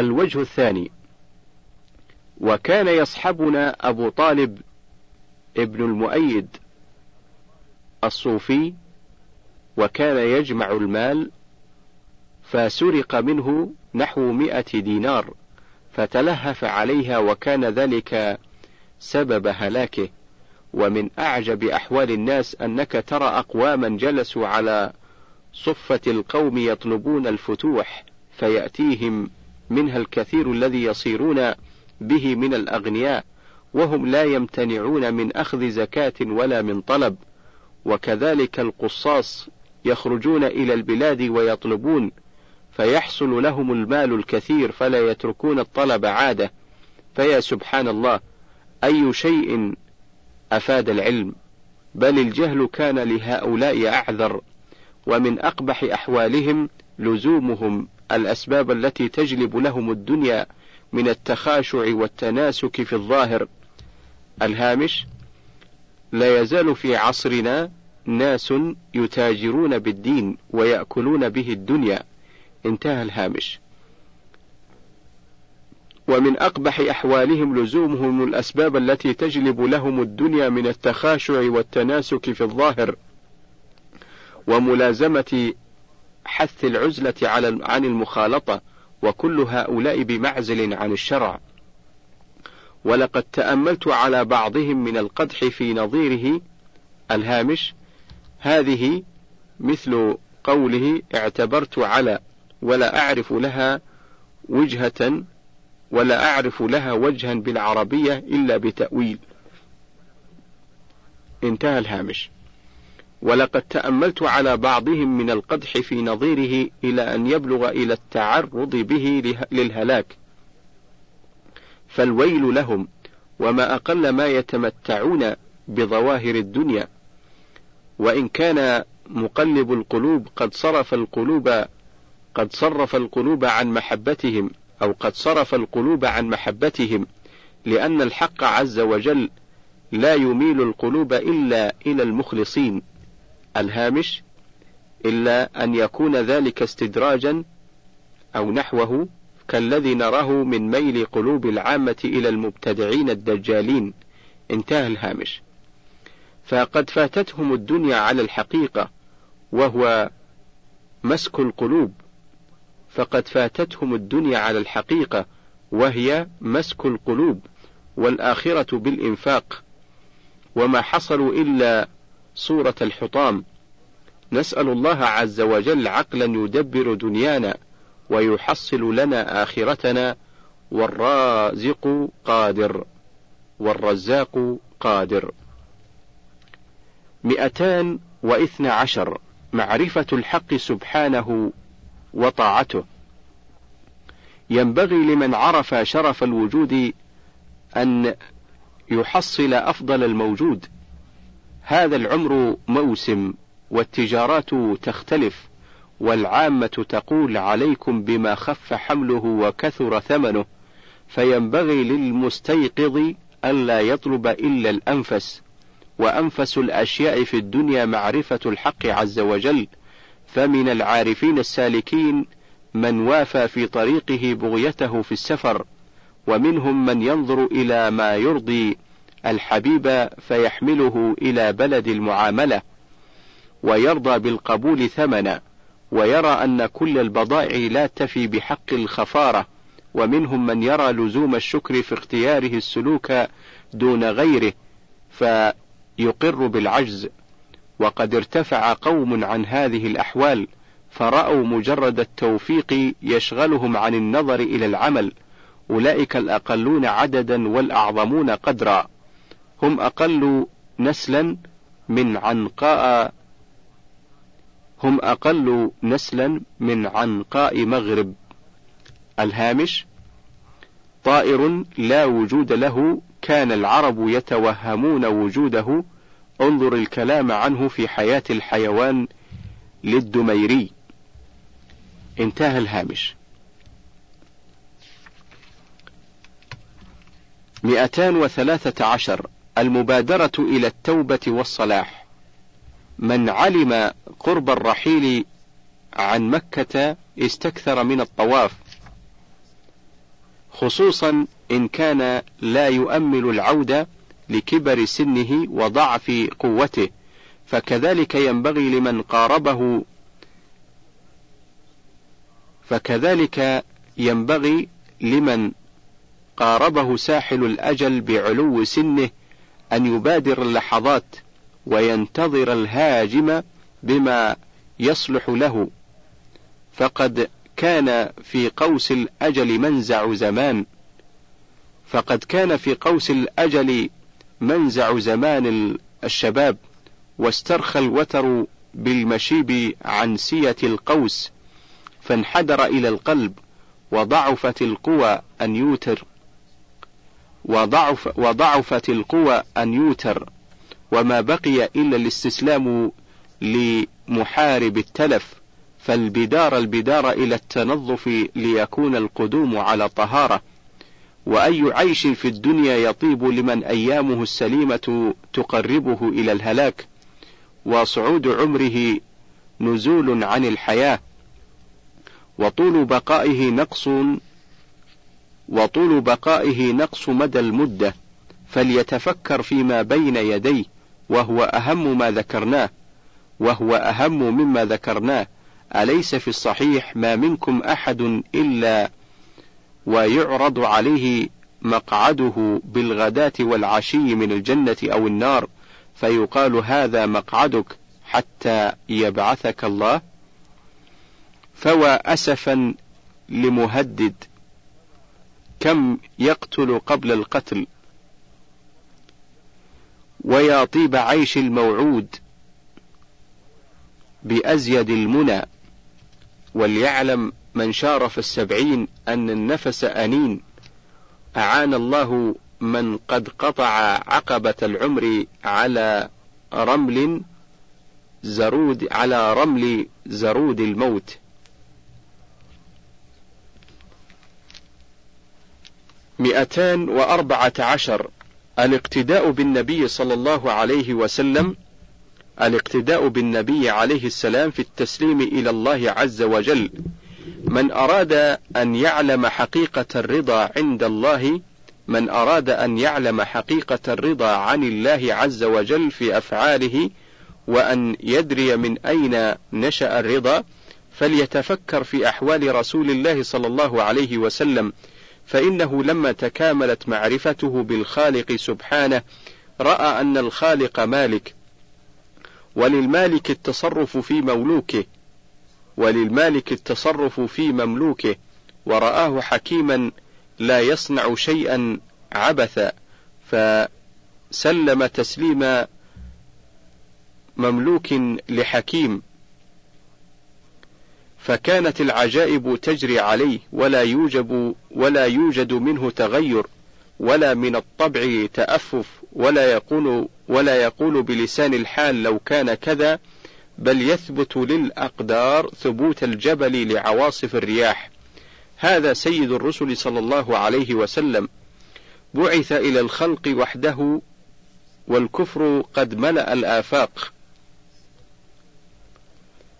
الوجه الثاني. وكان يصحبنا أبو طالب ابن المؤيد الصوفي وكان يجمع المال فسرق منه نحو مئة دينار فتلهف عليها وكان ذلك سبب هلاكه. ومن أعجب أحوال الناس أنك ترى أقواما جلسوا على صفة القوم يطلبون الفتوح فيأتيهم منها الكثير الذي يصيرون به من الأغنياء وهم لا يمتنعون من أخذ زكاة ولا من طلب. وكذلك القصاص يخرجون إلى البلاد ويطلبون فيحصل لهم المال الكثير فلا يتركون الطلب عادة. فيا سبحان الله أي شيء أفاد العلم؟ بل الجهل كان لهؤلاء أعذر ومن أقبح أحوالهم لزومهم. الأسباب التي تجلب لهم الدنيا من التخاشع والتناسك في الظاهر. الهامش لا يزال في عصرنا ناس يتاجرون بالدين ويأكلون به الدنيا. انتهى الهامش. ومن أقبح أحوالهم لزومهم الأسباب التي تجلب لهم الدنيا من التخاشع والتناسك في الظاهر. وملازمة حث العزلة على عن المخالطة وكل هؤلاء بمعزل عن الشرع. ولقد تأملت على بعضهم من القدح في نظيره الهامش هذه مثل قوله اعتبرت على ولا أعرف لها وجهة ولا أعرف لها وجها بالعربية إلا بتأويل. انتهى الهامش. ولقد تأملت على بعضهم من القدح في نظيره إلى أن يبلغ إلى التعرض به للهلاك. فالويل لهم وما أقل ما يتمتعون بظواهر الدنيا. وإن كان مقلب القلوب قد صرف القلوب قد صرف القلوب عن محبتهم أو قد صرف القلوب عن محبتهم لأن الحق عز وجل لا يميل القلوب إلا إلى المخلصين. الهامش إلا أن يكون ذلك استدراجا أو نحوه كالذي نراه من ميل قلوب العامة إلى المبتدعين الدجالين. انتهى الهامش. فقد فاتتهم الدنيا على الحقيقة وهو مسك القلوب. فقد فاتتهم الدنيا على الحقيقة وهي مسك القلوب والآخرة بالإنفاق. وما حصلوا إلا صورة الحطام. نسأل الله عز وجل عقلا يدبر دنيانا ويحصل لنا آخرتنا. والرازق قادر. والرزاق قادر. مئتان واثنى عشر. معرفة الحق سبحانه وطاعته. ينبغي لمن عرف شرف الوجود أن يحصل أفضل الموجود. هذا العمر موسم والتجارات تختلف والعامة تقول عليكم بما خف حمله وكثر ثمنه فينبغي للمستيقظ ألا يطلب إلا الأنفس. وأنفس الأشياء في الدنيا معرفة الحق عز وجل فمن العارفين السالكين من وافى في طريقه بغيته في السفر ومنهم من ينظر إلى ما يرضي الحبيب فيحمله إلى بلد المعاملة ويرضى بالقبول ثمنا ويرى أن كل البضائع لا تفي بحق الخفارة ومنهم من يرى لزوم الشكر في اختياره السلوك دون غيره فيقر بالعجز. وقد ارتفع قوم عن هذه الأحوال فرأوا مجرد التوفيق يشغلهم عن النظر إلى العمل أولئك الأقلون عددا والأعظمون قدرا. هم أقل نسلا من عنقاء هم أقل نسلا من عنقاء مغرب. الهامش طائر لا وجود له كان العرب يتوهمون وجوده. انظر الكلام عنه في حياة الحيوان للدميري. انتهى الهامش. مئتان وثلاثة عشر المبادرة إلى التوبة والصلاح. من علم قرب الرحيل عن مكة استكثر من الطواف خصوصا إن كان لا يؤمل العودة لكبر سنه وضعف قوته فكذلك ينبغي لمن قاربه فكذلك ينبغي لمن قاربه ساحل الأجل بعلو سنه أن يبادر اللحظات وينتظر الهاجم بما يصلح له. فقد كان في قوس الأجل منزع زمان. فقد كان في قوس الأجل منزع زمان الشباب واسترخى الوتر بالمشيب عن سية القوس فانحدر إلى القلب وضعفت القوى أن يوتر. وضعف وضعفت القوى أن يوتر وما بقي إلا الاستسلام لمحارب التلف فالبدار البدار إلى التنظف ليكون القدوم على طهارة. وأي عيش في الدنيا يطيب لمن أيامه السليمة تقربه إلى الهلاك. وصعود عمره نزول عن الحياة. وطول بقائه نقص وطول بقائه نقص مدى المدة فليتفكر فيما بين يديه وهو أهم ما ذكرناه وهو أهم مما ذكرناه. أليس في الصحيح ما منكم أحد إلا ويعرض عليه مقعده بالغداة والعشي من الجنة أو النار فيقال هذا مقعدك حتى يبعثك الله؟ فوى أسفا لمهدد. كم يقتل قبل القتل ويا طيب عيش الموعود بأزيد المنى وليعلم من شارف السبعين أن النفس أنين. أعان الله من قد قطع عقبة العمر على رمل زرود على رمل زرود الموت. مئتان وأربعة عشر. الاقتداء بالنبي صلى الله عليه وسلم الاقتداء بالنبي عليه السلام في التسليم إلى الله عز وجل. من أراد أن يعلم حقيقة الرضا عند الله من أراد أن يعلم حقيقة الرضا عن الله عز وجل في أفعاله وأن يدري من أين نشأ الرضا فليتفكر في أحوال رسول الله صلى الله عليه وسلم. فإنه لما تكاملت معرفته بالخالق سبحانه رأى أن الخالق مالك وللمالك التصرف في مملوكه وللمالك التصرف في مملوكه ورآه حكيما لا يصنع شيئا عبثا فسلم تسليم مملوك لحكيم. فكانت العجائب تجري عليه ولا يوجب ولا يوجد منه تغير ولا من الطبع تأفف ولا يقول ولا يقول بلسان الحال لو كان كذا بل يثبت للأقدار ثبوت الجبل لعواصف الرياح. هذا سيد الرسل صلى الله عليه وسلم. بعث إلى الخلق وحده والكفر قد ملأ الآفاق.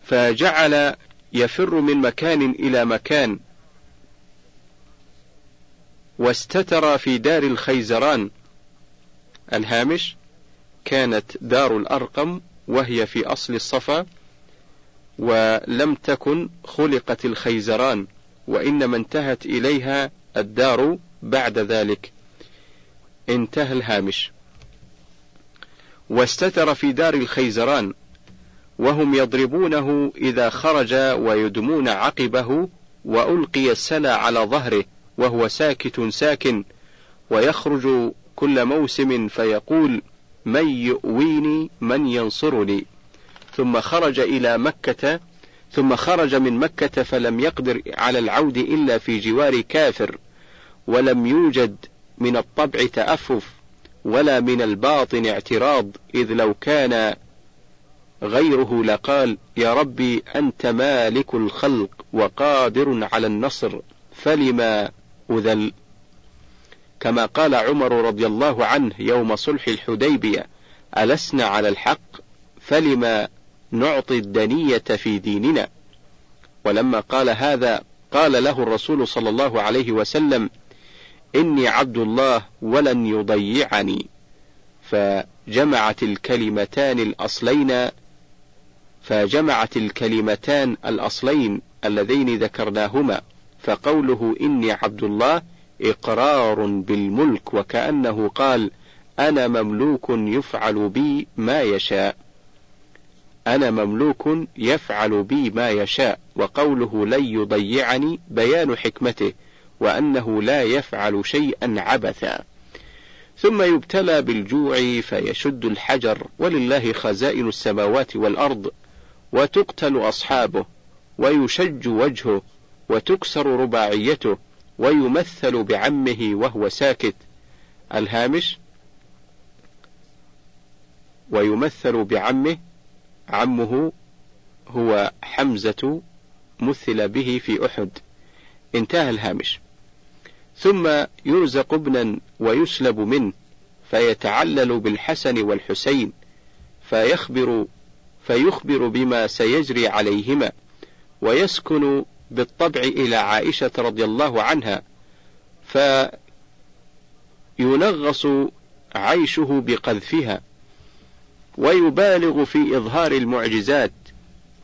فجعل يفر من مكان إلى مكان. واستتر في دار الخيزران. الهامش كانت دار الأرقم وهي في أصل الصفا ولم تكن خلقت الخيزران وإنما انتهت إليها الدار بعد ذلك. انتهى الهامش. واستتر في دار الخيزران. وهم يضربونه إذا خرج ويدمون عقبه وألقي السلا على ظهره وهو ساكت ساكن ويخرج كل موسم فيقول من يؤويني من ينصرني. ثم خرج إلى مكة ثم خرج من مكة فلم يقدر على العود إلا في جوار كافر ولم يوجد من الطبع تأفف ولا من الباطن اعتراض إذ لو كان غيره لقال يا ربي أنت مالك الخلق وقادر على النصر فلما أذل؟ كما قال عمر رضي الله عنه يوم صلح الحديبية ألسنا على الحق؟ فلما نعطي الدنية في ديننا؟ ولما قال هذا قال له الرسول صلى الله عليه وسلم إني عبد الله ولن يضيعني. فجمعت الكلمتان الأصلين فجمعت الكلمتان الأصلين اللذين ذكرناهما فقوله إني عبد الله إقرار بالملك وكأنه قال أنا مملوك يفعل بي ما يشاء. أنا مملوك يفعل بي ما يشاء وقوله لن يضيعني بيان حكمته وأنه لا يفعل شيئا عبثا. ثم يبتلى بالجوع فيشد الحجر ولله خزائن السماوات والأرض. وتقتل أصحابه ويشج وجهه وتكسر رباعيته ويمثل بعمه وهو ساكت. الهامش ويمثل بعمه عمه هو حمزة مثل به في أحد. انتهى الهامش. ثم يرزق ابنا ويسلب منه فيتعلل بالحسن والحسين فيخبر فيخبر بما سيجري عليهما ويسكن بالطبع إلى عائشة رضي الله عنها فينغص عيشه بقذفها ويبالغ في إظهار المعجزات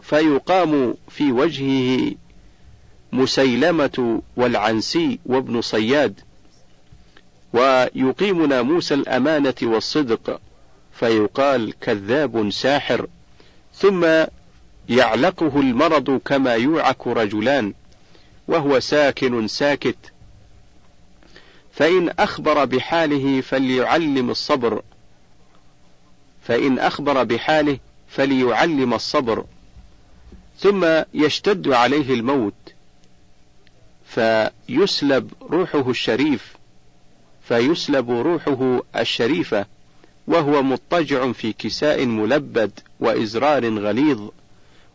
فيقام في وجهه مسيلمة والعنسي وابن صياد ويقيم ناموس الأمانة والصدق فيقال كذاب ساحر. ثم يعلقه المرض كما يوعك رجلان وهو ساكن ساكت. فإن أخبر بحاله فليعلم الصبر. فإن أخبر بحاله فليعلم الصبر. ثم يشتد عليه الموت. فيسلب روحه الشريف. فيسلب روحه الشريفة. وهو مضطجع في كساء ملبد وإزرار غليظ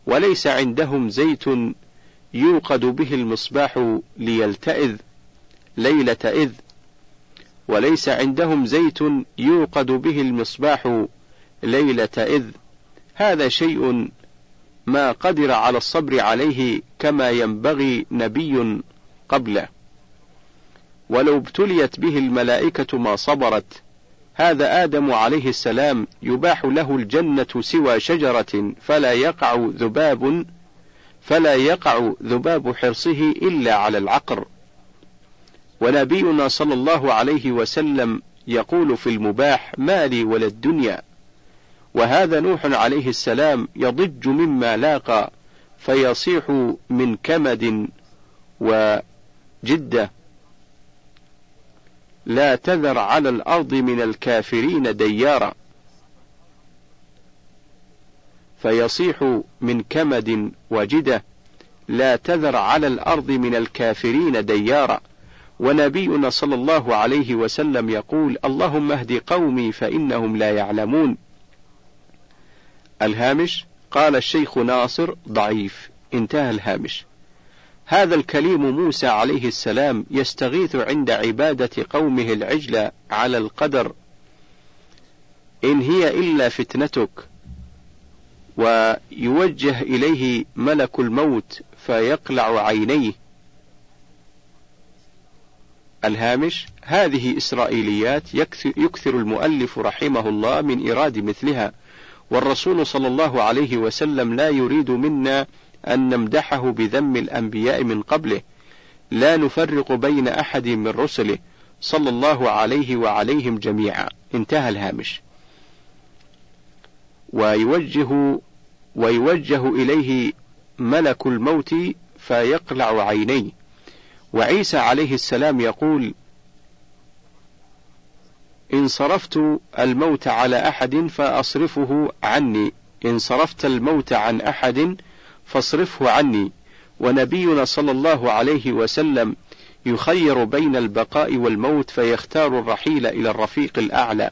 وليس عندهم زيت يوقد به المصباح ليلتئذ ليلة إذ وليس عندهم زيت يوقد به المصباح ليلة إذ. هذا شيء ما قدر على الصبر عليه كما ينبغي نبي قبله. ولو ابتليت به الملائكة ما صبرت هذا آدم عليه السلام يباح له الجنة سوى شجرة فلا يقع ذباب فلا يقع ذباب حرصه إلا على العقر. ونبينا صلى الله عليه وسلم يقول في المباح مالي ولا الدنيا. وهذا نوح عليه السلام يضج مما لاقى فيصيح من كمد وجدة. لا تذر على الأرض من الكافرين ديارا. فيصيح من كمد وجدة لا تذر على الأرض من الكافرين ديارا. ونبينا صلى الله عليه وسلم يقول اللهم اهد قومي فإنهم لا يعلمون. الهامش قال الشيخ ناصر ضعيف. انتهى الهامش. هذا الكليم موسى عليه السلام يستغيث عند عبادة قومه العجل على القدر. إن هي إلا فتنتك ويوجه إليه ملك الموت فيقلع عينيه. الهامش هذه إسرائيليات يكثر المؤلف رحمه الله من إيراد مثلها والرسول صلى الله عليه وسلم لا يريد منا أن نمدحه بذم الأنبياء من قبله. لا نفرق بين أحد من رسله. صلى الله عليه وعليهم جميعا. انتهى الهامش. ويوجه ويوجه إليه ملك الموت فيقلع عينيه. وعيسى عليه السلام يقول إن صرفت الموت على أحد فأصرفه عني. إن صرفت الموت عن أحد فاصرفه عني. ونبينا صلى الله عليه وسلم يخير بين البقاء والموت فيختار الرحيل إلى الرفيق الأعلى.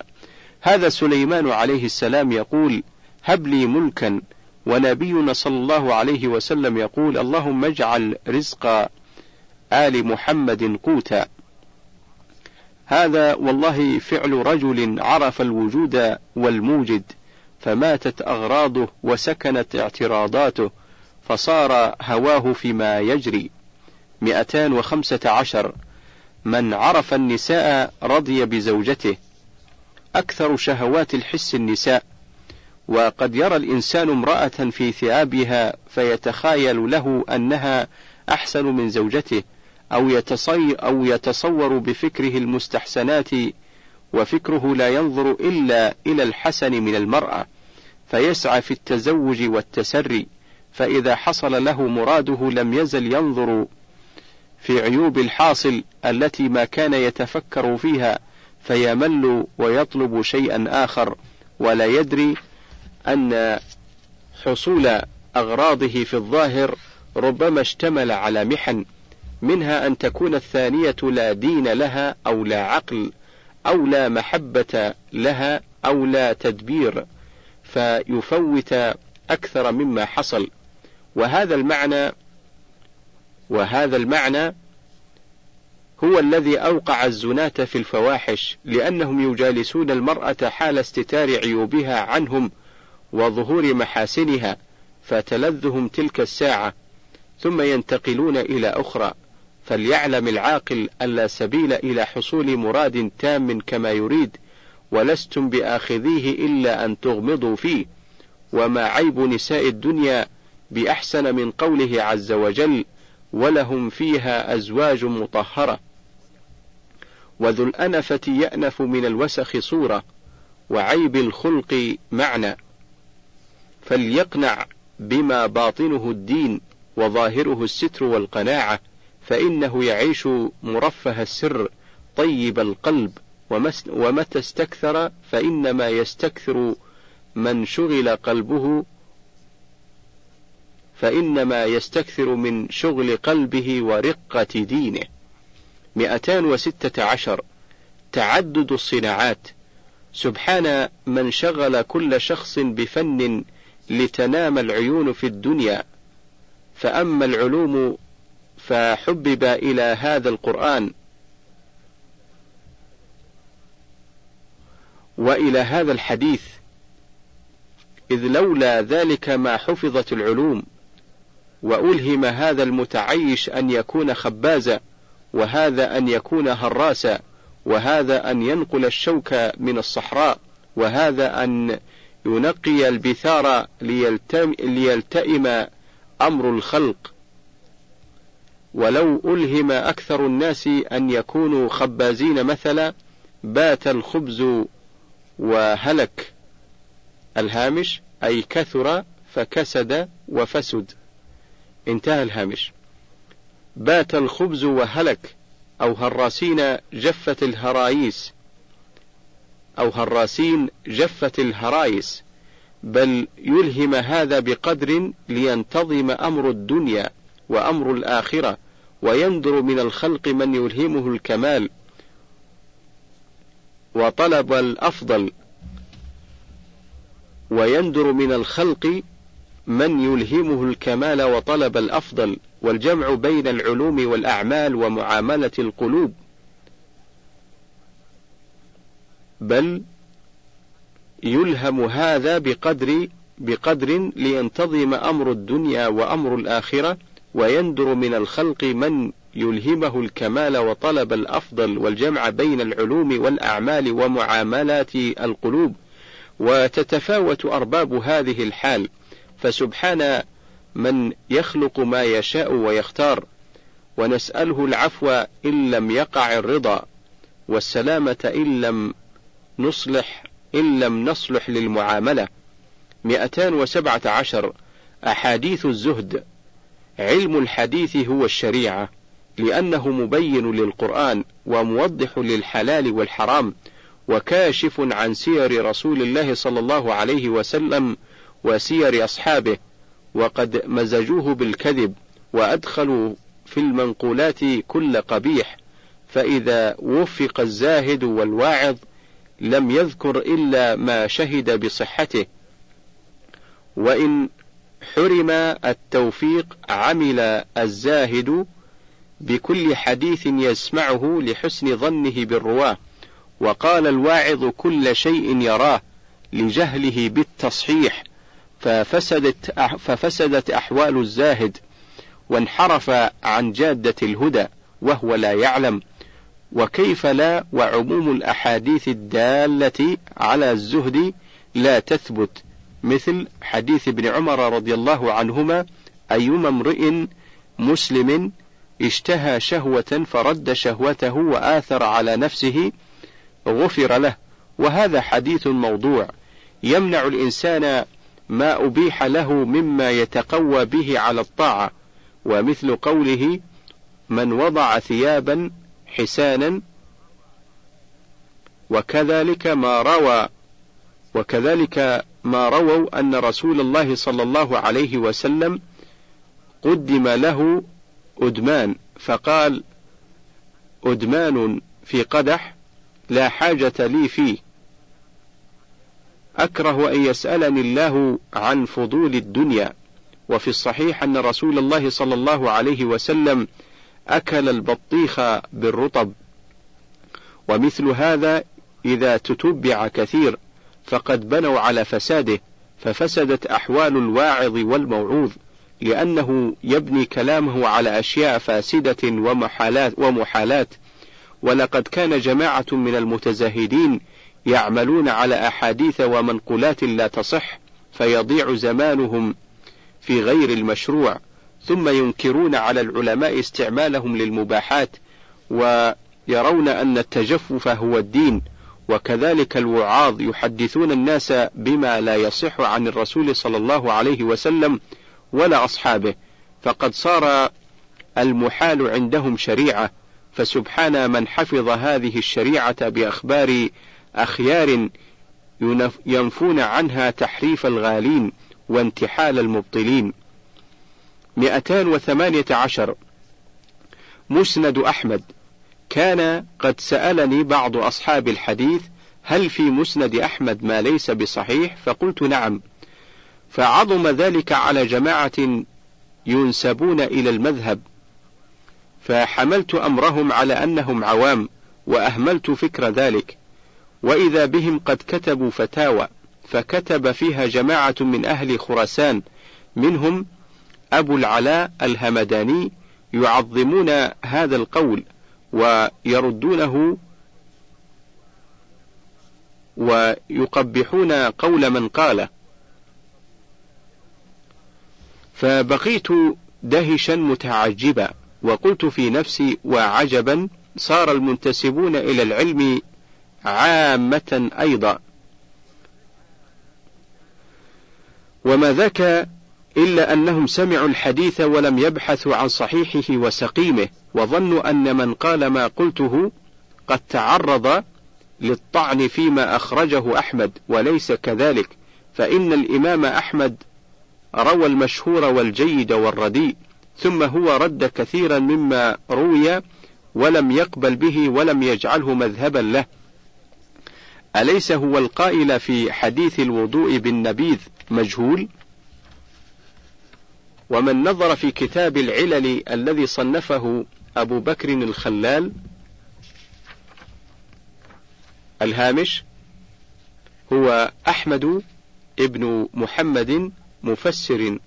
هذا سليمان عليه السلام يقول هب لي ملكا. ونبينا صلى الله عليه وسلم يقول اللهم اجعل رزق آل محمد قوتا. هذا والله فعل رجل عرف الوجود والموجد فماتت أغراضه وسكنت اعتراضاته. فصار هواه فيما يجري. مئتان وخمسة عشر. من عرف النساء رضي بزوجته. أكثر شهوات الحس النساء. وقد يرى الإنسان امرأة في ثيابها فيتخايل له أنها أحسن من زوجته أو يتصي أو يتصور بفكره المستحسنات وفكره لا ينظر إلا إلى الحسن من المرأة فيسعى في التزوج والتسري. فإذا حصل له مراده لم يزل ينظر في عيوب الحاصل التي ما كان يتفكر فيها فيمل ويطلب شيئا آخر ولا يدري أن حصول أغراضه في الظاهر ربما اشتمل على محن منها أن تكون الثانية لا دين لها أو لا عقل أو لا محبة لها أو لا تدبير فيفوت أكثر مما حصل. وهذا المعنى وهذا المعنى هو الذي أوقع الزناة في الفواحش لأنهم يجالسون المرأة حال استتار عيوبها عنهم وظهور محاسنها فتلذهم تلك الساعة ثم ينتقلون إلى أخرى. فليعلم العاقل ألا سبيل إلى حصول مراد تام كما يريد ولستم بآخذيه إلا أن تغمضوا فيه. وما عيب نساء الدنيا بأحسن من قوله عز وجل ولهم فيها أزواج مطهرة وذو الأنفة يأنف من الوسخ صورة وعيب الخلق معنى فليقنع بما باطنه الدين وظاهره الستر والقناعة فإنه يعيش مرفه السر طيب القلب ومتى استكثر فإنما يستكثر من شغل قلبه فإنما يستكثر من شغل قلبه ورقة دينه. 216 تعدد الصناعات. سبحان من شغل كل شخص بفن لتنام العيون في الدنيا. فأما العلوم فحبب إلى هذا القرآن. وإلى هذا الحديث. إذ لولا ذلك ما حفظت العلوم. وألهم هذا المتعيش أن يكون خبازا وهذا أن يكون هراسا وهذا أن ينقل الشوك من الصحراء وهذا أن ينقي البثار ليلتئم, ليلتئم أمر الخلق. ولو ألهم أكثر الناس أن يكونوا خبازين مثلا بات الخبز وهلك. الهامش أي كثر فكسد وفسد. انتهى الهامش. بات الخبز وهلك أو هراسين جفت الهرايس. أو هراسين جفت الهرايس. بل يلهم هذا بقدر لينتظم أمر الدنيا وأمر الآخرة ويندر من الخلق من يلهمه الكمال. وطلب الأفضل ويندر من الخلق من يلهمه الكمال وطلب الأفضل والجمع بين العلوم والأعمال ومعاملة القلوب. بل يلهم هذا بقدر بقدر لينتظم أمر الدنيا وأمر الآخرة ويندر من الخلق من يلهمه الكمال وطلب الأفضل والجمع بين العلوم والأعمال ومعاملات القلوب. وتتفاوت أرباب هذه الحال. فسبحان من يخلق ما يشاء ويختار ونسأله العفو إن لم يقع الرضا والسلامة إن لم نصلح إن لم نصلح للمعاملة. 217 أحاديث الزهد. علم الحديث هو الشريعة لأنه مبين للقرآن وموضح للحلال والحرام وكاشف عن سير رسول الله صلى الله عليه وسلم وسير أصحابه وقد مزجوه بالكذب وأدخلوا في المنقولات كل قبيح فإذا وفق الزاهد والواعظ لم يذكر إلا ما شهد بصحته. وإن حرم التوفيق عمل الزاهد بكل حديث يسمعه لحسن ظنه بالرواه وقال الواعظ كل شيء يراه لجهله بالتصحيح. ففسدت ففسدت أحوال الزاهد وانحرف عن جادة الهدى وهو لا يعلم. وكيف لا وعموم الأحاديث الدالة على الزهد لا تثبت. مثل حديث ابن عمر رضي الله عنهما أيما امرئ مسلم اشتهى شهوة فرد شهوته وآثر على نفسه غفر له. وهذا حديث موضوع. يمنع الإنسان ما أبيح له مما يتقوى به على الطاعة ومثل قوله من وضع ثيابا حسانا وكذلك ما روى وكذلك ما رووا أن رسول الله صلى الله عليه وسلم قدم له أدمان فقال أدمان في قدح لا حاجة لي فيه. أكره أن يسألني الله عن فضول الدنيا. وفي الصحيح أن رسول الله صلى الله عليه وسلم أكل البطيخ بالرطب. ومثل هذا إذا تتبع كثير فقد بنوا على فساده ففسدت أحوال الواعظ والموعوظ لأنه يبني كلامه على أشياء فاسدة ومحالات, ومحالات. ولقد كان جماعة من المتزاهدين يعملون على أحاديث ومنقولات لا تصح فيضيع زمانهم في غير المشروع ثم ينكرون على العلماء استعمالهم للمباحات ويرون أن التجفف هو الدين وكذلك الوعاظ يحدثون الناس بما لا يصح عن الرسول صلى الله عليه وسلم ولا أصحابه فقد صار المحال عندهم شريعة فسبحان من حفظ هذه الشريعة بأخبار أخيار ينفون عنها تحريف الغالين وانتحال المبطلين. 218 مسند أحمد. كان قد سألني بعض أصحاب الحديث هل في مسند أحمد ما ليس بصحيح فقلت نعم. فعظم ذلك على جماعة ينسبون إلى المذهب. فحملت أمرهم على أنهم عوام وأهملت فكر ذلك. وإذا بهم قد كتبوا فتاوى فكتب فيها جماعة من أهل خراسان منهم أبو العلاء الهمداني يعظمون هذا القول ويردونه ويقبحون قول من قاله. فبقيت دهشا متعجبا وقلت في نفسي وعجبا صار المنتسبون إلى العلم عامة أيضا. وما ذاك إلا أنهم سمعوا الحديث ولم يبحثوا عن صحيحه وسقيمه وظنوا أن من قال ما قلته قد تعرض للطعن فيما أخرجه أحمد وليس كذلك فإن الإمام أحمد روى المشهور والجيد والرديء ثم هو رد كثيرا مما روي ولم يقبل به ولم يجعله مذهبا له. أليس هو القائل في حديث الوضوء بالنبيذ مجهول؟ ومن نظر في كتاب العلل الذي صنفه أبو بكر الخلال؟ الهامش هو أحمد ابن محمد مفسر.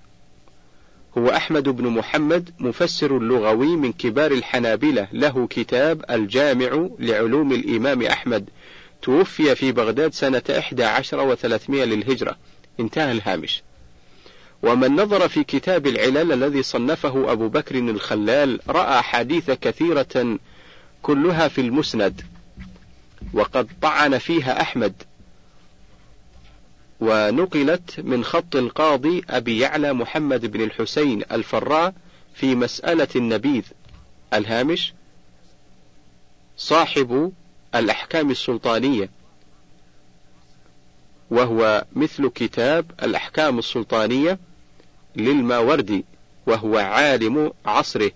هو أحمد بن محمد مفسر لغوي من كبار الحنابلة له كتاب الجامع لعلوم الإمام أحمد. توفي في بغداد سنة إحدى عشر وثلاثمائة للهجرة. انتهى الهامش. ومن نظر في كتاب العلل الذي صنفه أبو بكر الخلال رأى حديث كثيرة كلها في المسند. وقد طعن فيها أحمد. ونقلت من خط القاضي أبي يعلى محمد بن الحسين الفراء في مسألة النبيذ. الهامش صاحب الأحكام السلطانية. وهو مثل كتاب الأحكام السلطانية للماوردي وهو عالم عصره.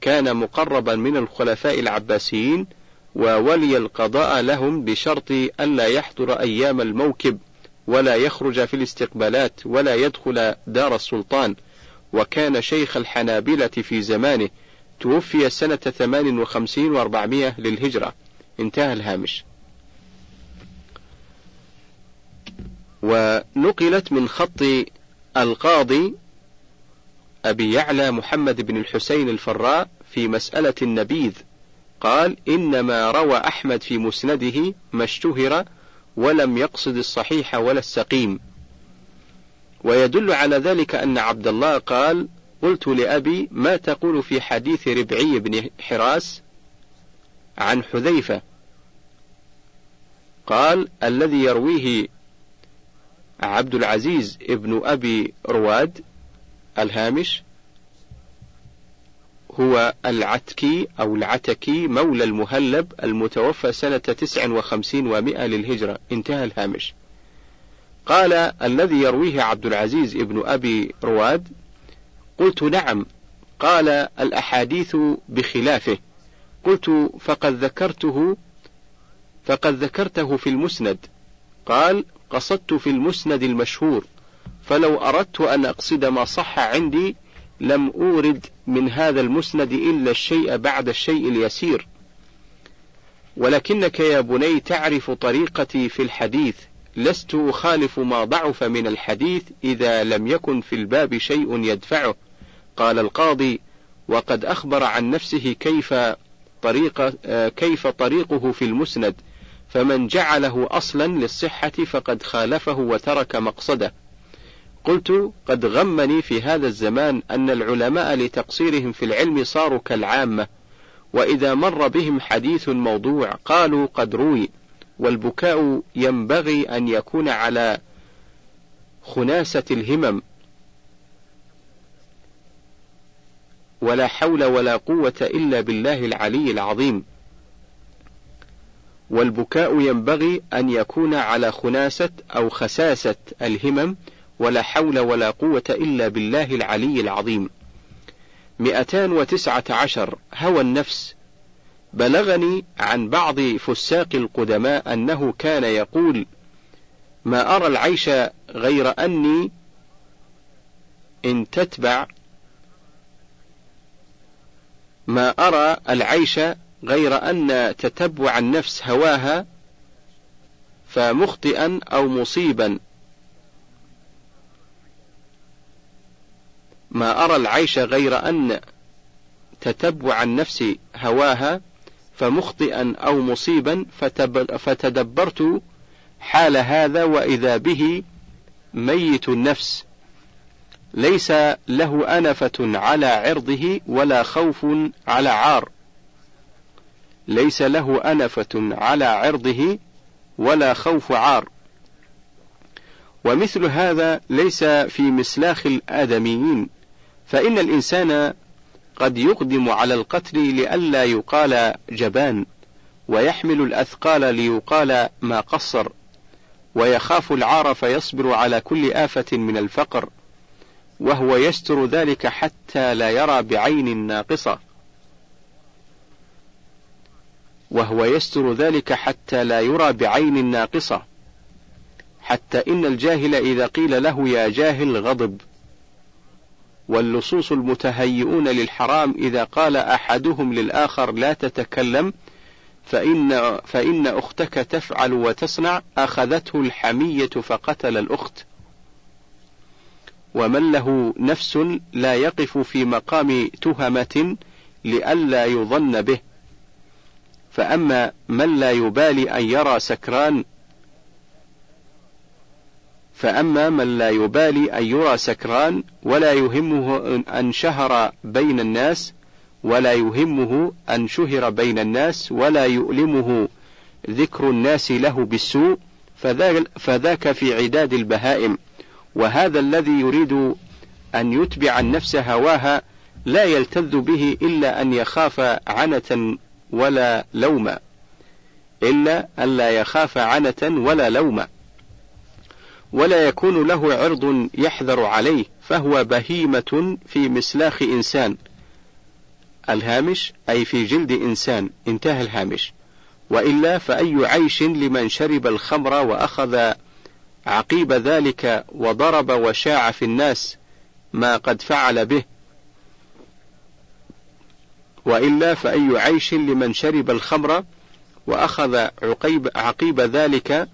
كان مقربا من الخلفاء العباسيين وولي القضاء لهم بشرط ألا يحضر أيام الموكب ولا يخرج في الاستقبالات ولا يدخل دار السلطان. وكان شيخ الحنابلة في زمانه توفي سنة 58 و400 للهجرة. انتهى الهامش. ونقلت من خط القاضي أبي يعلى محمد بن الحسين الفراء في مسألة النبيذ. قال إنما روى أحمد في مسنده ما اشتهر ولم يقصد الصحيح ولا السقيم. ويدل على ذلك أن عبد الله قال قلت لأبي ما تقول في حديث ربعي بن حراس عن حذيفة؟ قال الذي يرويه عبد العزيز ابن أبي رواد الهامش هو العتكي أو العتكي مولى المهلب المتوفى سنة تسع وخمسين ومائة للهجرة. انتهى الهامش. قال الذي يرويه عبد العزيز ابن أبي رواد قلت نعم. قال الأحاديث بخلافه. قلت فقد ذكرته فقد ذكرته في المسند. قال قصدت في المسند المشهور فلو أردت أن أقصد ما صح عندي لم أورد من هذا المسند إلا الشيء بعد الشيء اليسير. ولكنك يا بني تعرف طريقتي في الحديث لست أخالف ما ضعف من الحديث إذا لم يكن في الباب شيء يدفعه. قال القاضي وقد أخبر عن نفسه كيف طريق كيف طريقه في المسند. فمن جعله أصلا للصحة فقد خالفه وترك مقصده. قلت قد غمني في هذا الزمان أن العلماء لتقصيرهم في العلم صاروا كالعامة وإذا مر بهم حديث موضوع قالوا قد روي والبكاء ينبغي أن يكون على خناسة الهمم. ولا حول ولا قوة إلا بالله العلي العظيم. والبكاء ينبغي أن يكون على خناسة أو خساسة الهمم ولا حول ولا قوة إلا بالله العلي العظيم. 219 هوى النفس بلغني عن بعض فساق القدماء أنه كان يقول: ما أرى العيش غير أني إن تتبع ما أرى العيش غير أن تتبع النفس هواها فمخطئا أو مصيبا. ما أرى العيش غير أن تتبع النفس هواها فمخطئا أو مصيبا فتدبرت حال هذا وإذا به ميت النفس. ليس له أنفة على عرضه ولا خوف على عار. ليس له أنفة على عرضه ولا خوف عار. ومثل هذا ليس في مسلاخ الآدميين فإن الإنسان قد يقدم على القتل لئلا يقال جبان ويحمل الأثقال ليقال ما قصر ويخاف العار فيصبر على كل آفة من الفقر وهو يستر ذلك حتى لا يرى بعين ناقصة. وهو يستر ذلك حتى لا يرى بعين ناقصة. حتى إن الجاهل إذا قيل له يا جاهل غضب. واللصوص المتهيئون للحرام إذا قال أحدهم للآخر لا تتكلم فإن, فإن أختك تفعل وتصنع أخذته الحمية فقتل الأخت. ومن له نفس لا يقف في مقام تهمة لئلا يظن به. فأما من لا يبالي أن يرى سكران فأما من لا يبالي أن يرى سكران ولا يهمه أن شهر بين الناس ولا يهمه أن شهر بين الناس ولا يؤلمه ذكر الناس له بالسوء فذاك في عداد البهائم. وهذا الذي يريد أن يتبع النفس هواها لا يلتذ به إلا أن يخاف عنة ولا لوما إلا أن لا يخاف عنة ولا لوما ولا يكون له عرض يحذر عليه فهو بهيمة في مسلاخ إنسان. الهامش أي في جلد إنسان. انتهى الهامش. وإلا فأي عيش لمن شرب الخمر وأخذ عقيب ذلك وضرب وشاع في الناس ما قد فعل به. وإلا فأي عيش لمن شرب الخمر وأخذ عقيب, عقيب ذلك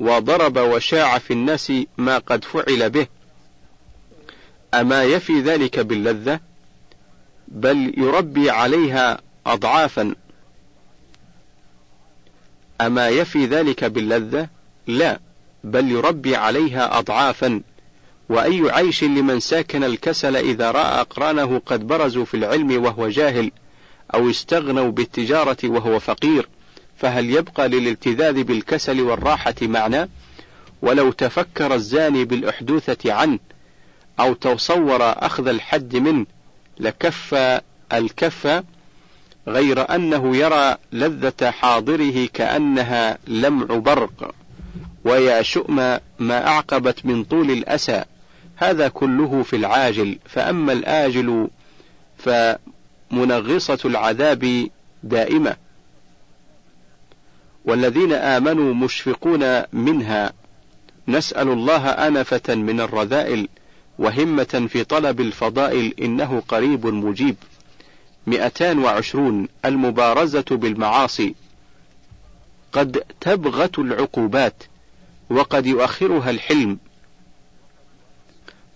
وضرب وشاع في الناس ما قد فعل به. أما يفي ذلك باللذة؟ بل يربي عليها أضعافا. أما يفي ذلك باللذة؟ لا، بل يربي عليها أضعافا، وأي عيش لمن ساكن الكسل إذا رأى أقرانه قد برزوا في العلم وهو جاهل، أو استغنوا بالتجارة وهو فقير، فهل يبقى للالتذاذ بالكسل والراحة معنى؟ ولو تفكر الزاني بالأحدوثة عنه، أو تصور أخذ الحد منه، لكف الكف غير أنه يرى لذة حاضره كأنها لمع برق ويا شؤم ما أعقبت من طول الأسى هذا كله في العاجل فأما الآجل فمنغصة العذاب دائمة. والذين آمنوا مشفقون منها نسأل الله أنفة من الرذائل وهمة في طلب الفضائل إنه قريب مجيب. مئتان وعشرون المبارزة بالمعاصي. قد تبغت العقوبات وقد يؤخرها الحلم.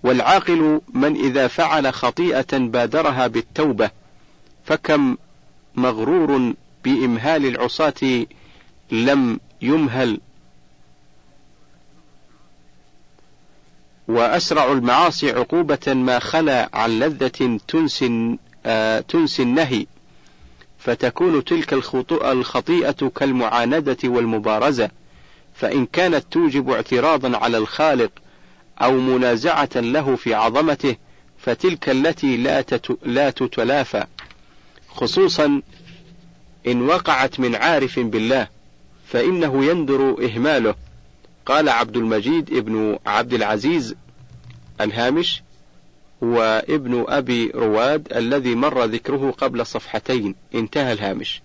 والعاقل من إذا فعل خطيئة بادرها بالتوبة فكم مغرور بإمهال العصاة لم يمهل. وأسرع المعاصي عقوبة ما خلا عن لذة تنسي آه، تنسي النهي فتكون تلك الخطيئة كالمعاندة والمبارزة فإن كانت توجب اعتراضا على الخالق أو منازعة له في عظمته فتلك التي لا لا تتلافى خصوصا إن وقعت من عارف بالله فإنه يندر إهماله. قال عبد المجيد ابن عبد العزيز الهامش وابن أبي رواد الذي مر ذكره قبل صفحتين انتهى الهامش.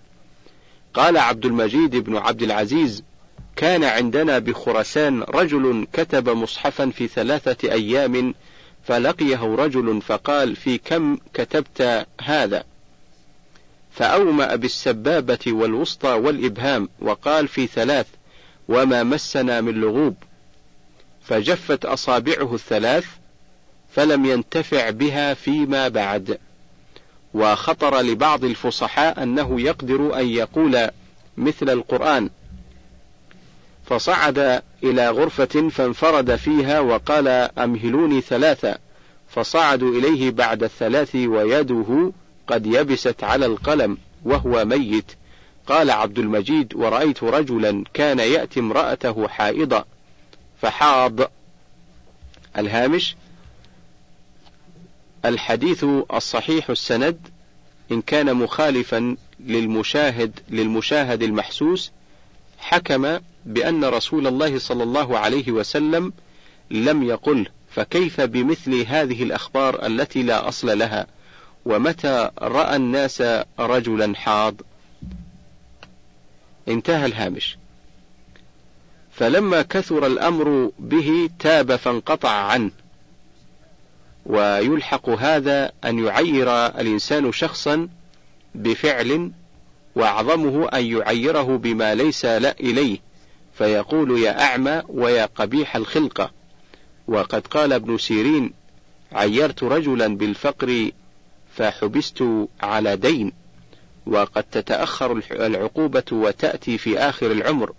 قال عبد المجيد بن عبد العزيز كان عندنا بخرسان رجل كتب مصحفا في ثلاثة أيام فلقيه رجل فقال في كم كتبت هذا؟ فأومأ بالسبابة والوسطى والإبهام وقال في ثلاث وما مسنا من لغوب. فجفت أصابعه الثلاث فلم ينتفع بها فيما بعد. وخطر لبعض الفصحاء أنه يقدر أن يقول مثل القرآن فصعد إلى غرفة فانفرد فيها وقال أمهلوني ثلاثة. فصعدوا إليه بعد الثلاث ويده قد يبست على القلم وهو ميت. قال عبد المجيد ورأيت رجلا كان يأتي امرأته حائضة. فحاض. الهامش الحديث الصحيح السند إن كان مخالفا للمشاهد للمشاهد المحسوس حكم بأن رسول الله صلى الله عليه وسلم لم يقل فكيف بمثل هذه الأخبار التي لا أصل لها؟ ومتى رأى الناس رجلا حاض؟ انتهى الهامش. فلما كثر الأمر به تاب فانقطع عنه. ويلحق هذا أن يعير الإنسان شخصا بفعل وأعظمه أن يعيره بما ليس لا إليه. فيقول يا أعمى ويا قبيح الخلقة وقد قال ابن سيرين عيرت رجلا بالفقر فحبست على دين. وقد تتأخر العقوبة وتأتي في آخر العمر.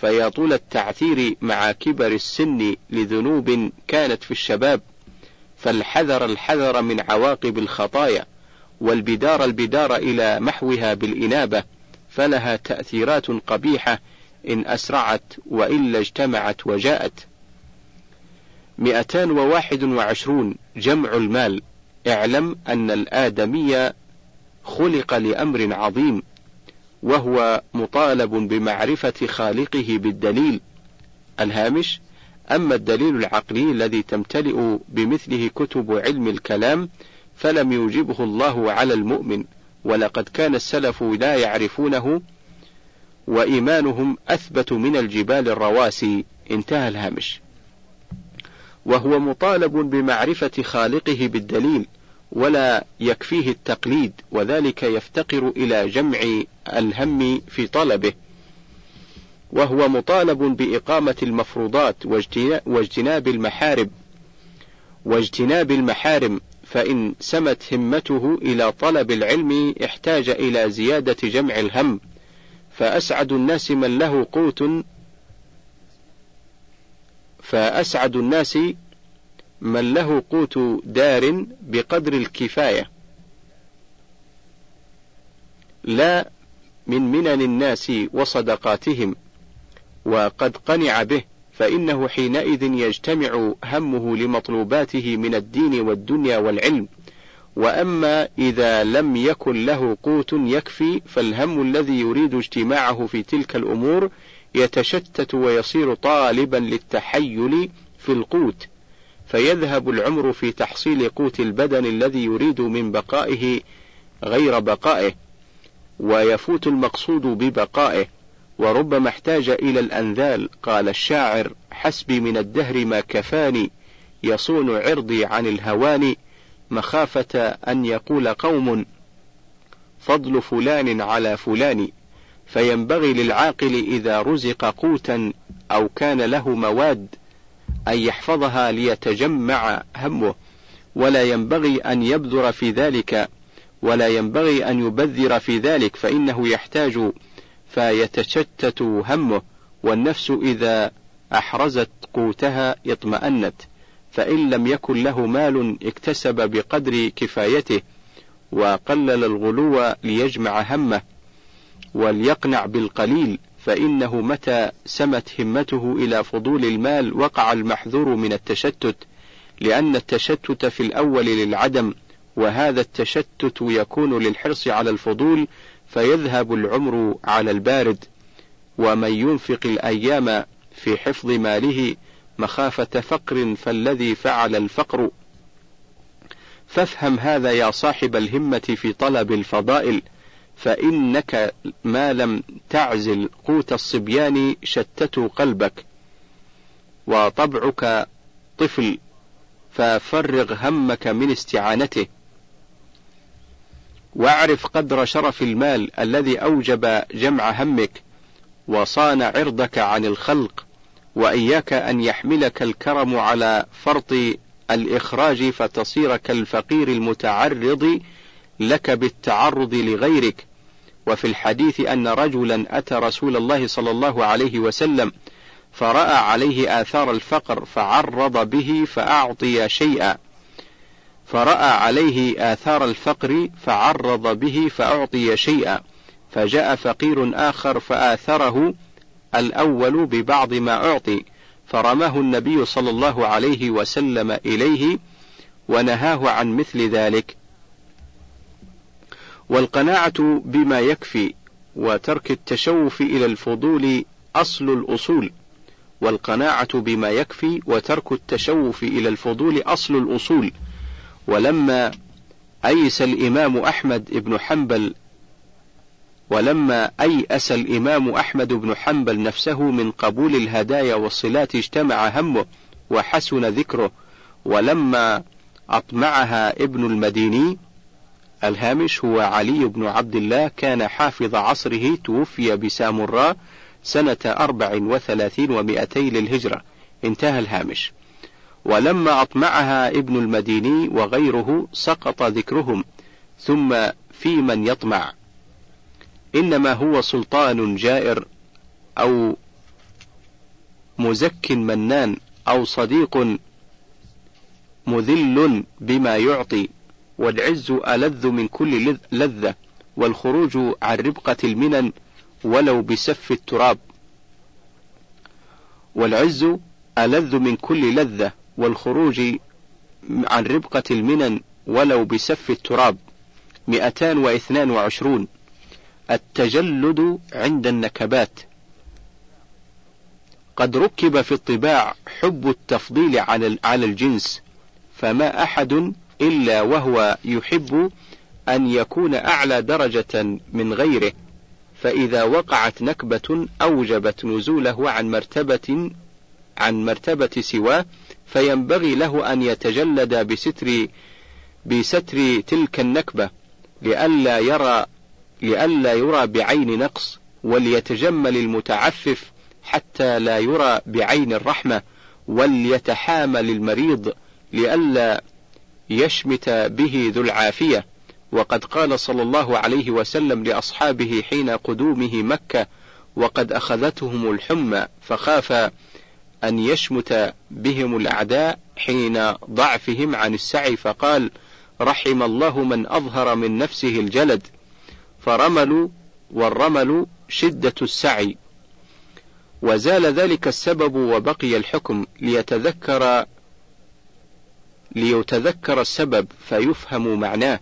فيا طول التعثير مع كبر السن لذنوب كانت في الشباب. فالحذر الحذر من عواقب الخطايا والبدار البدار إلى محوها بالإنابة. فلها تأثيرات قبيحة إن أسرعت وإلا اجتمعت وجاءت. مئتان وواحد وعشرون جمع المال. اعلم أن الآدمي خلق لأمر عظيم وهو مطالب بمعرفة خالقه بالدليل الهامش. أما الدليل العقلي الذي تمتلئ بمثله كتب علم الكلام فلم يوجبه الله على المؤمن ولقد كان السلف لا يعرفونه وإيمانهم أثبت من الجبال الرواسي. انتهى الهامش. وهو مطالب بمعرفة خالقه بالدليل ولا يكفيه التقليد وذلك يفتقر إلى جمع الهم في طلبه. وهو مطالب بإقامة المفروضات واجتناب المحارم واجتناب المحارم فإن سمت همته إلى طلب العلم احتاج إلى زيادة جمع الهم. فأسعد الناس من له قوت. فأسعد الناس من له قوت دار بقدر الكفاية. لا من منن الناس وصدقاتهم وقد قنع به فإنه حينئذ يجتمع همه لمطلوباته من الدين والدنيا والعلم. وأما إذا لم يكن له قوت يكفي فالهم الذي يريد اجتماعه في تلك الأمور يتشتت ويصير طالبا للتحيل في القوت. فيذهب العمر في تحصيل قوت البدن الذي يريد من بقائه غير بقائه ويفوت المقصود ببقائه. وربما احتاج إلى الأنذال قال الشاعر حسبي من الدهر ما كفاني يصون عرضي عن الهوان. مخافة أن يقول قوم فضل فلان على فلان فينبغي للعاقل إذا رزق قوتا أو كان له مواد أن يحفظها ليتجمع همه. ولا ينبغي أن يبذر في ذلك ولا ينبغي أن يبذر في ذلك فإنه يحتاج فيتشتت همه والنفس إذا أحرزت قوتها اطمأنت. فإن لم يكن له مال اكتسب بقدر كفايته وقلل الغلو ليجمع همه وليقنع بالقليل فإنه متى سمت همته إلى فضول المال وقع المحذور من التشتت لأن التشتت في الأول للعدم وهذا التشتت يكون للحرص على الفضول فيذهب العمر على البارد. ومن ينفق الأيام في حفظ ماله مخافة فقر فالذي فعل الفقر. فافهم هذا يا صاحب الهمة في طلب الفضائل فإنك ما لم تعزل قوت الصبيان شتتوا قلبك. وطبعك طفل ففرغ همك من استعانته. واعرف قدر شرف المال الذي أوجب جمع همك وصان عرضك عن الخلق. وإياك أن يحملك الكرم على فرط الإخراج فتصير كالفقير المتعرض لك بالتعرض لغيرك. وفي الحديث أن رجلا أتى رسول الله صلى الله عليه وسلم فرأى عليه آثار الفقر فعرض به فأعطي شيئا. فرأى عليه آثار الفقر فعرض به فأعطي شيئا. فجاء فقير آخر فآثره الأول ببعض ما أعطي فرماه النبي صلى الله عليه وسلم إليه ونهاه عن مثل ذلك. والقناعة بما يكفي وترك التشوف إلى الفضول أصل الأصول والقناعة بما يكفي وترك التشوف إلى الفضول أصل الأصول. ولما أيس الإمام أحمد بن حنبل ولما أيأس الإمام أحمد بن حنبل نفسه من قبول الهدايا والصلات اجتمع همه وحسن ذكره ولما أطمعها ابن المديني الهامش هو علي بن عبد الله كان حافظ عصره توفي بسامراء سنة أربع وثلاثين ومائتي للهجرة. انتهى الهامش. ولما أطمعها ابن المديني وغيره سقط ذكرهم ثم في من يطمع. إنما هو سلطان جائر أو مزك منان أو صديق مذل بما يعطي والعز ألذ من كل لذة والخروج عن ربقة المنن ولو بسف التراب. والعز ألذ من كل لذة والخروج عن ربقة المنن ولو بسف التراب. مئتان واثنان وعشرون. التجلد عند النكبات. قد ركب في الطباع حب التفضيل على الجنس فما أحد إلا وهو يحب أن يكون أعلى درجة من غيره. فإذا وقعت نكبة أوجبت نزوله عن مرتبة عن مرتبة سواه فينبغي له أن يتجلد بستر بستر تلك النكبة لئلا يرى لئلا يرى بعين نقص وليتجمل المتعفف حتى لا يرى بعين الرحمة وليتحامل المريض لئلا يشمت به ذو العافية. وقد قال صلى الله عليه وسلم لأصحابه حين قدومه مكة وقد أخذتهم الحمى فخاف أن يشمت بهم الأعداء حين ضعفهم عن السعي فقال رحم الله من أظهر من نفسه الجلد. فرملوا والرمل شدة السعي. وزال ذلك السبب وبقي الحكم ليتذكر ليتذكر السبب فيفهم معناه.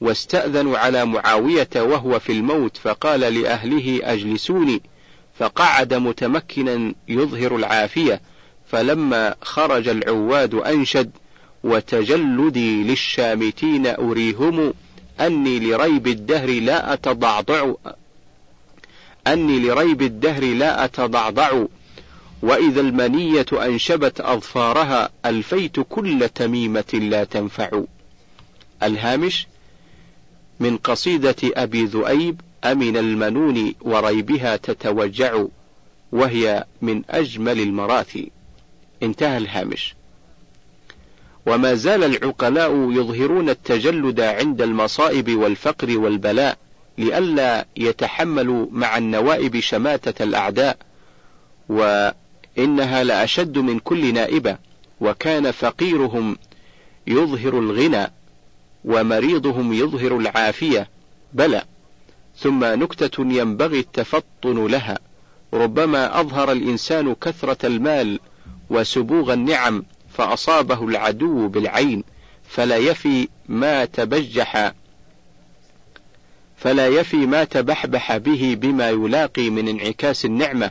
واستأذنوا على معاوية وهو في الموت فقال لأهله أجلسوني. فقعد متمكنا يظهر العافية. فلما خرج العواد أنشد وتجلدي للشامتين أريهم أني لريب الدهر لا أتضعضع. أني لريب الدهر لا أتضعضع. وإذا المنية أنشبت أظفارها ألفيت كل تميمة لا تنفع. الهامش من قصيدة أبي ذؤيب أمن المنون وريبها تتوجع وهي من أجمل المراثي. انتهى الهامش. وما زال العقلاء يظهرون التجلد عند المصائب والفقر والبلاء لئلا يتحملوا مع النوائب شماتة الأعداء وإنها لأشد من كل نائبة وكان فقيرهم يظهر الغنى ومريضهم يظهر العافية بلى. ثم نكتة ينبغي التفطن لها ربما أظهر الإنسان كثرة المال وسبوغ النعم فأصابه العدو بالعين فلا يفي ما تبجح فلا يفي ما تبحبح به بما يلاقي من انعكاس النعمة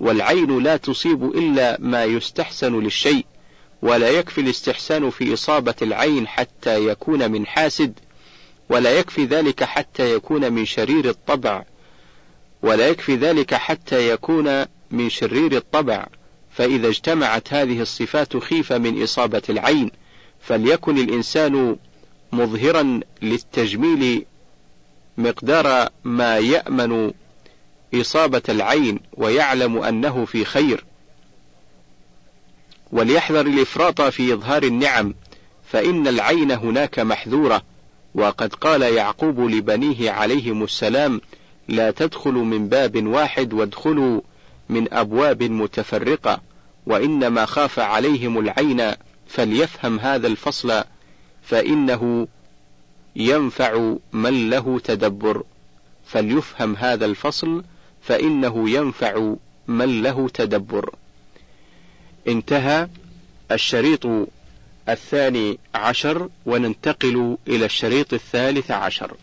والعين لا تصيب إلا ما يستحسن للشيء ولا يكفي الاستحسان في إصابة العين حتى يكون من حاسد ولا يكفي ذلك حتى يكون من شرير الطبع ولا يكفي ذلك حتى يكون من شرير الطبع. فإذا اجتمعت هذه الصفات خيف من إصابة العين فليكن الإنسان مظهرا للتجميل مقدار ما يأمن إصابة العين ويعلم أنه في خير. وليحذر الإفراط في إظهار النعم فإن العين هناك محذورة. وقد قال يعقوب لبنيه عليهم السلام لا تدخلوا من باب واحد وادخلوا من أبواب متفرقة. وإنما خاف عليهم العين فليفهم هذا الفصل فإنه ينفع من له تدبر. فليفهم هذا الفصل فإنه ينفع من له تدبر. انتهى الشريط الثاني عشر وننتقل إلى الشريط الثالث عشر.